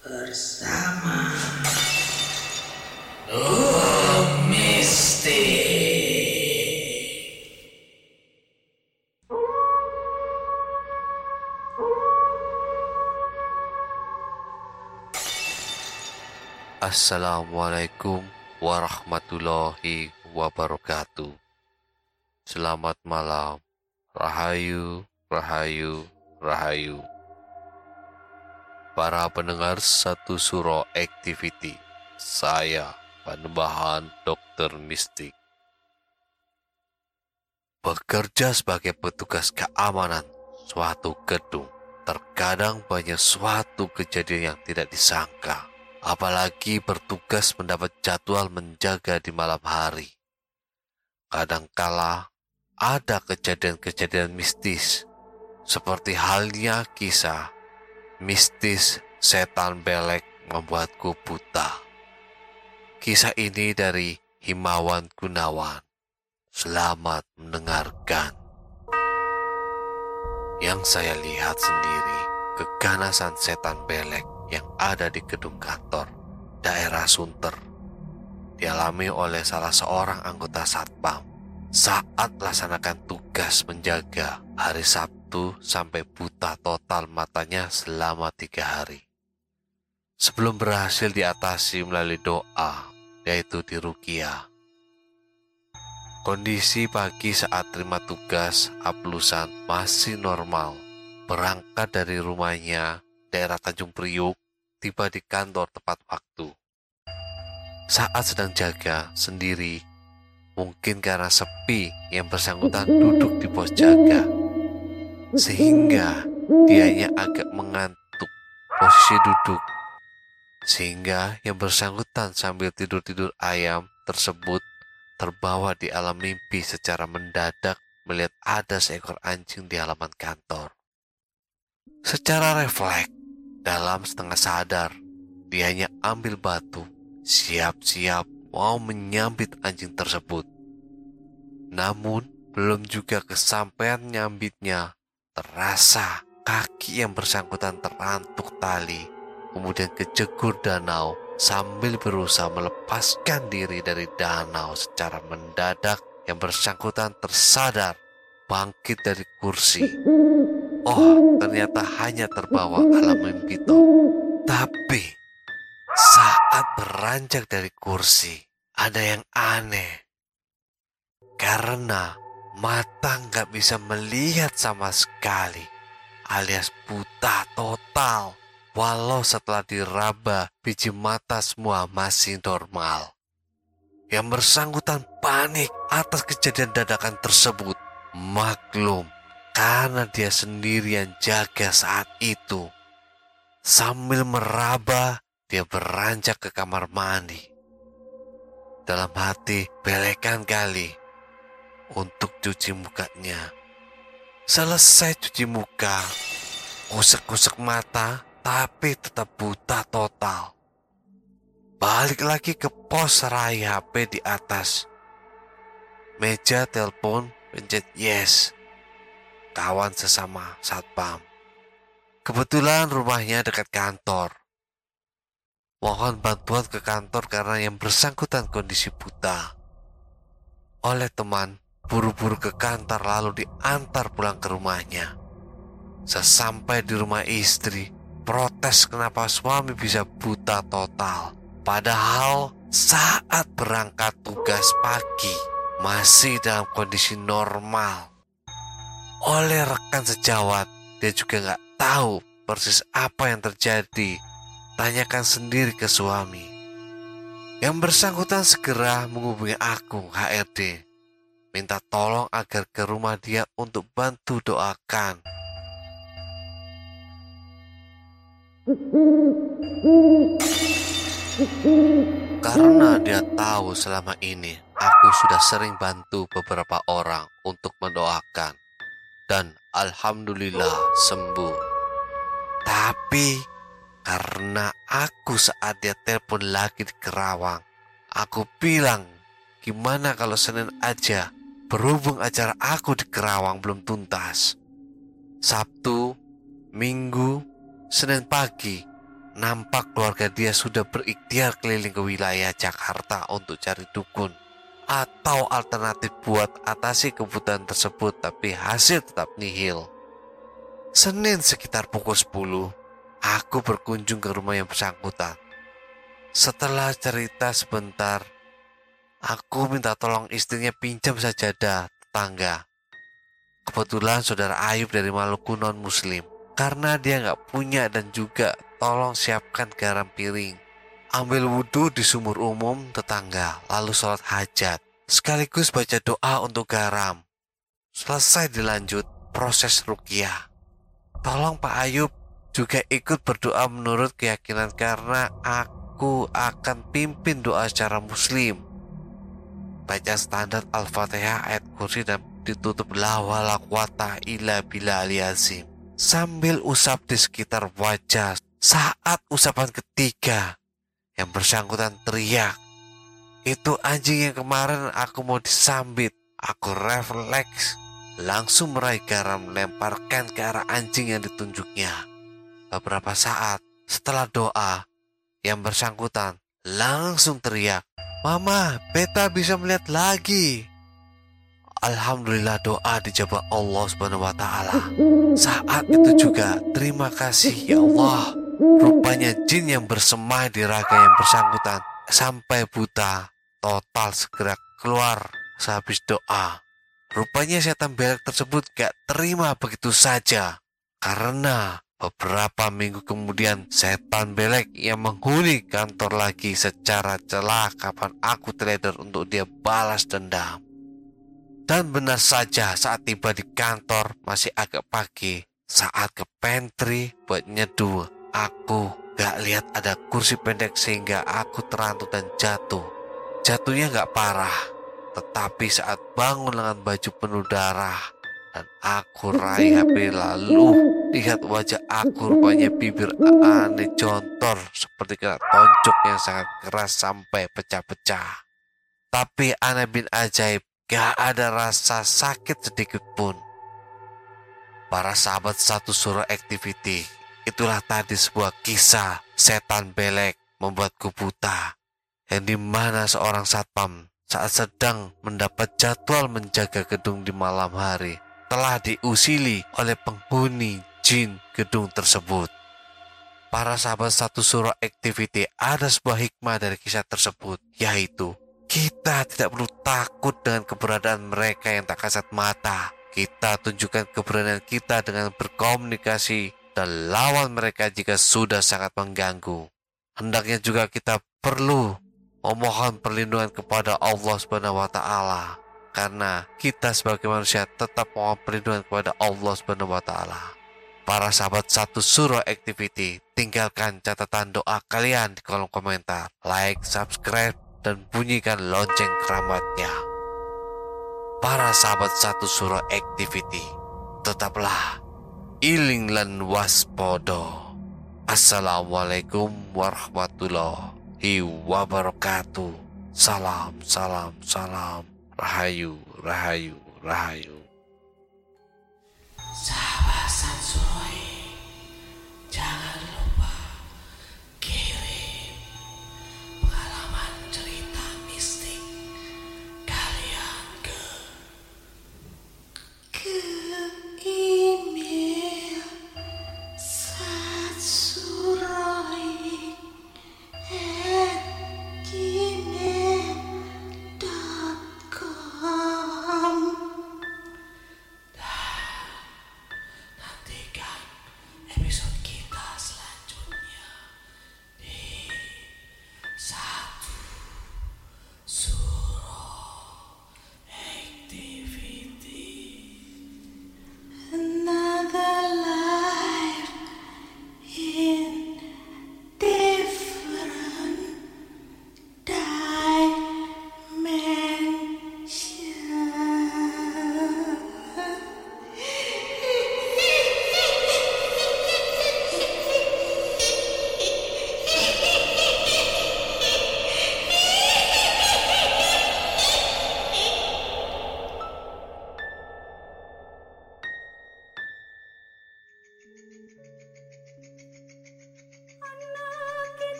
bersama Dua Mistik. Assalamualaikum warahmatullahi wabarakatuh. Selamat malam. Rahayu, rahayu, rahayu. Para pendengar satu suro activity, saya Panembahan Dokter Mistik. Bekerja sebagai petugas keamanan suatu gedung, terkadang banyak suatu kejadian yang tidak disangka apalagi bertugas mendapat jadwal menjaga di malam hari. Kadangkala ada kejadian-kejadian mistis, seperti halnya kisah mistis setan belek membuatku buta. Kisah ini dari Himawan Gunawan. Selamat mendengarkan. Yang saya lihat sendiri, keganasan setan belek yang ada di gedung kantor daerah Sunter dialami oleh salah seorang anggota satpam saat melaksanakan tugas menjaga hari Sabtu sampai buta total matanya selama tiga hari. Sebelum berhasil diatasi melalui doa, yaitu di Rukia. Kondisi pagi saat terima tugas Aplusan masih normal. Berangkat dari rumahnya daerah Tanjung Priuk tiba di kantor tepat waktu. Saat sedang jaga sendiri, mungkin karena sepi yang bersangkutan duduk di pos jaga, sehingga dianya agak mengantuk posisi duduk. Sehingga yang bersangkutan sambil tidur-tidur ayam tersebut terbawa di alam mimpi secara mendadak melihat ada seekor anjing di halaman kantor. Secara refleks, dalam setengah sadar, dia hanya ambil batu, siap-siap mau menyambit anjing tersebut. Namun, belum juga kesampaian nyambitnya, terasa kaki yang bersangkutan terantuk tali, kemudian kejegur danau sambil berusaha melepaskan diri dari danau secara mendadak yang bersangkutan tersadar bangkit dari kursi. Oh, ternyata hanya terbawa alam mimpi toh. Tapi saat beranjak dari kursi, ada yang aneh. Karena mata nggak bisa melihat sama sekali, alias buta total. Walau setelah diraba, biji mata semua masih normal. Yang bersangkutan panik atas kejadian dadakan tersebut. Maklum, karena dia sendirian jaga saat itu. Sambil meraba, dia beranjak ke kamar mandi. Dalam hati, belekan kali untuk cuci mukanya. Selesai cuci muka, kusek-kusek mata, tapi tetap buta total. balik lagi ke pos rai HP di atas. Meja telepon pencet yes. Kawan sesama satpam. Kebetulan rumahnya dekat kantor. Mohon bantuan ke kantor karena yang bersangkutan kondisi buta. Oleh teman, buru-buru ke kantor lalu diantar pulang ke rumahnya. Sesampai di rumah istri, protes kenapa suami bisa buta total. Padahal saat berangkat tugas pagi masih dalam kondisi normal. Oleh rekan sejawat, dia juga nggak tahu persis apa yang terjadi Tanyakan sendiri ke suami. Yang bersangkutan segera menghubungi aku, HRD. Minta tolong agar ke rumah dia untuk bantu doakan. Karena dia tahu selama ini aku sudah sering bantu beberapa orang untuk mendoakan. Dan Alhamdulillah sembuh. Tapi karena aku saat dia telepon lagi di Kerawang, aku bilang, gimana kalau Senin aja, berhubung acara aku di Kerawang belum tuntas. Sabtu, Minggu, Senin pagi, nampak keluarga dia sudah berikhtiar keliling ke wilayah Jakarta untuk cari dukun atau alternatif buat atasi kebutuhan tersebut tapi hasil tetap nihil. Senin sekitar pukul 10, Aku berkunjung ke rumah yang bersangkutan. Setelah cerita sebentar, aku minta tolong istrinya pinjam sajadah tetangga. Kebetulan saudara Ayub dari Maluku non muslim. Karena dia nggak punya dan juga tolong siapkan garam piring. Ambil wudhu di sumur umum tetangga, lalu sholat hajat. Sekaligus baca doa untuk garam. Selesai dilanjut proses rukiah. Tolong Pak Ayub juga ikut berdoa menurut keyakinan karena aku akan pimpin doa secara muslim. Baca standar Al-Fatihah ayat kursi dan ditutup la wala quwata illa bila. Sambil usap di sekitar wajah saat usapan ketiga yang bersangkutan teriak. Itu anjing yang kemarin aku mau disambit. Aku refleks langsung meraih garam lemparkan ke arah anjing yang ditunjuknya. Beberapa saat setelah doa, yang bersangkutan langsung teriak, Mama, beta bisa melihat lagi. Alhamdulillah doa dijawab Allah Subhanahu wa taala. Saat itu juga terima kasih ya Allah. Rupanya jin yang bersemai di raga yang bersangkutan sampai buta total segera keluar sehabis doa. Rupanya setan belek tersebut gak terima begitu saja karena Beberapa minggu kemudian, setan belek yang menghuni kantor lagi secara celah kapan aku trader untuk dia balas dendam. Dan benar saja saat tiba di kantor masih agak pagi, saat ke pantry buat nyeduh, aku gak lihat ada kursi pendek sehingga aku terantuk dan jatuh. Jatuhnya gak parah, tetapi saat bangun dengan baju penuh darah, dan aku raih HP lalu lihat wajah aku rupanya bibir aneh jontor seperti kena tonjok yang sangat keras sampai pecah-pecah. Tapi aneh bin ajaib gak ada rasa sakit sedikit pun. Para sahabat satu surah activity itulah tadi sebuah kisah setan belek membuatku buta yang di mana seorang satpam saat sedang mendapat jadwal menjaga gedung di malam hari telah diusili oleh penghuni jin gedung tersebut. Para sahabat satu surah activity ada sebuah hikmah dari kisah tersebut, yaitu kita tidak perlu takut dengan keberadaan mereka yang tak kasat mata. Kita tunjukkan keberanian kita dengan berkomunikasi dan lawan mereka jika sudah sangat mengganggu. Hendaknya juga kita perlu memohon perlindungan kepada Allah Subhanahu wa taala karena kita sebagai manusia tetap mohon perlindungan kepada Allah Subhanahu wa taala. Para sahabat satu surah activity, tinggalkan catatan doa kalian di kolom komentar, like, subscribe, dan bunyikan lonceng keramatnya. Para sahabat satu surah activity, tetaplah iling lan waspodo. Assalamualaikum warahmatullahi wabarakatuh. Salam, salam, salam. Rahayu, rahayu, rahayu. Sahabat Sansoi, jangan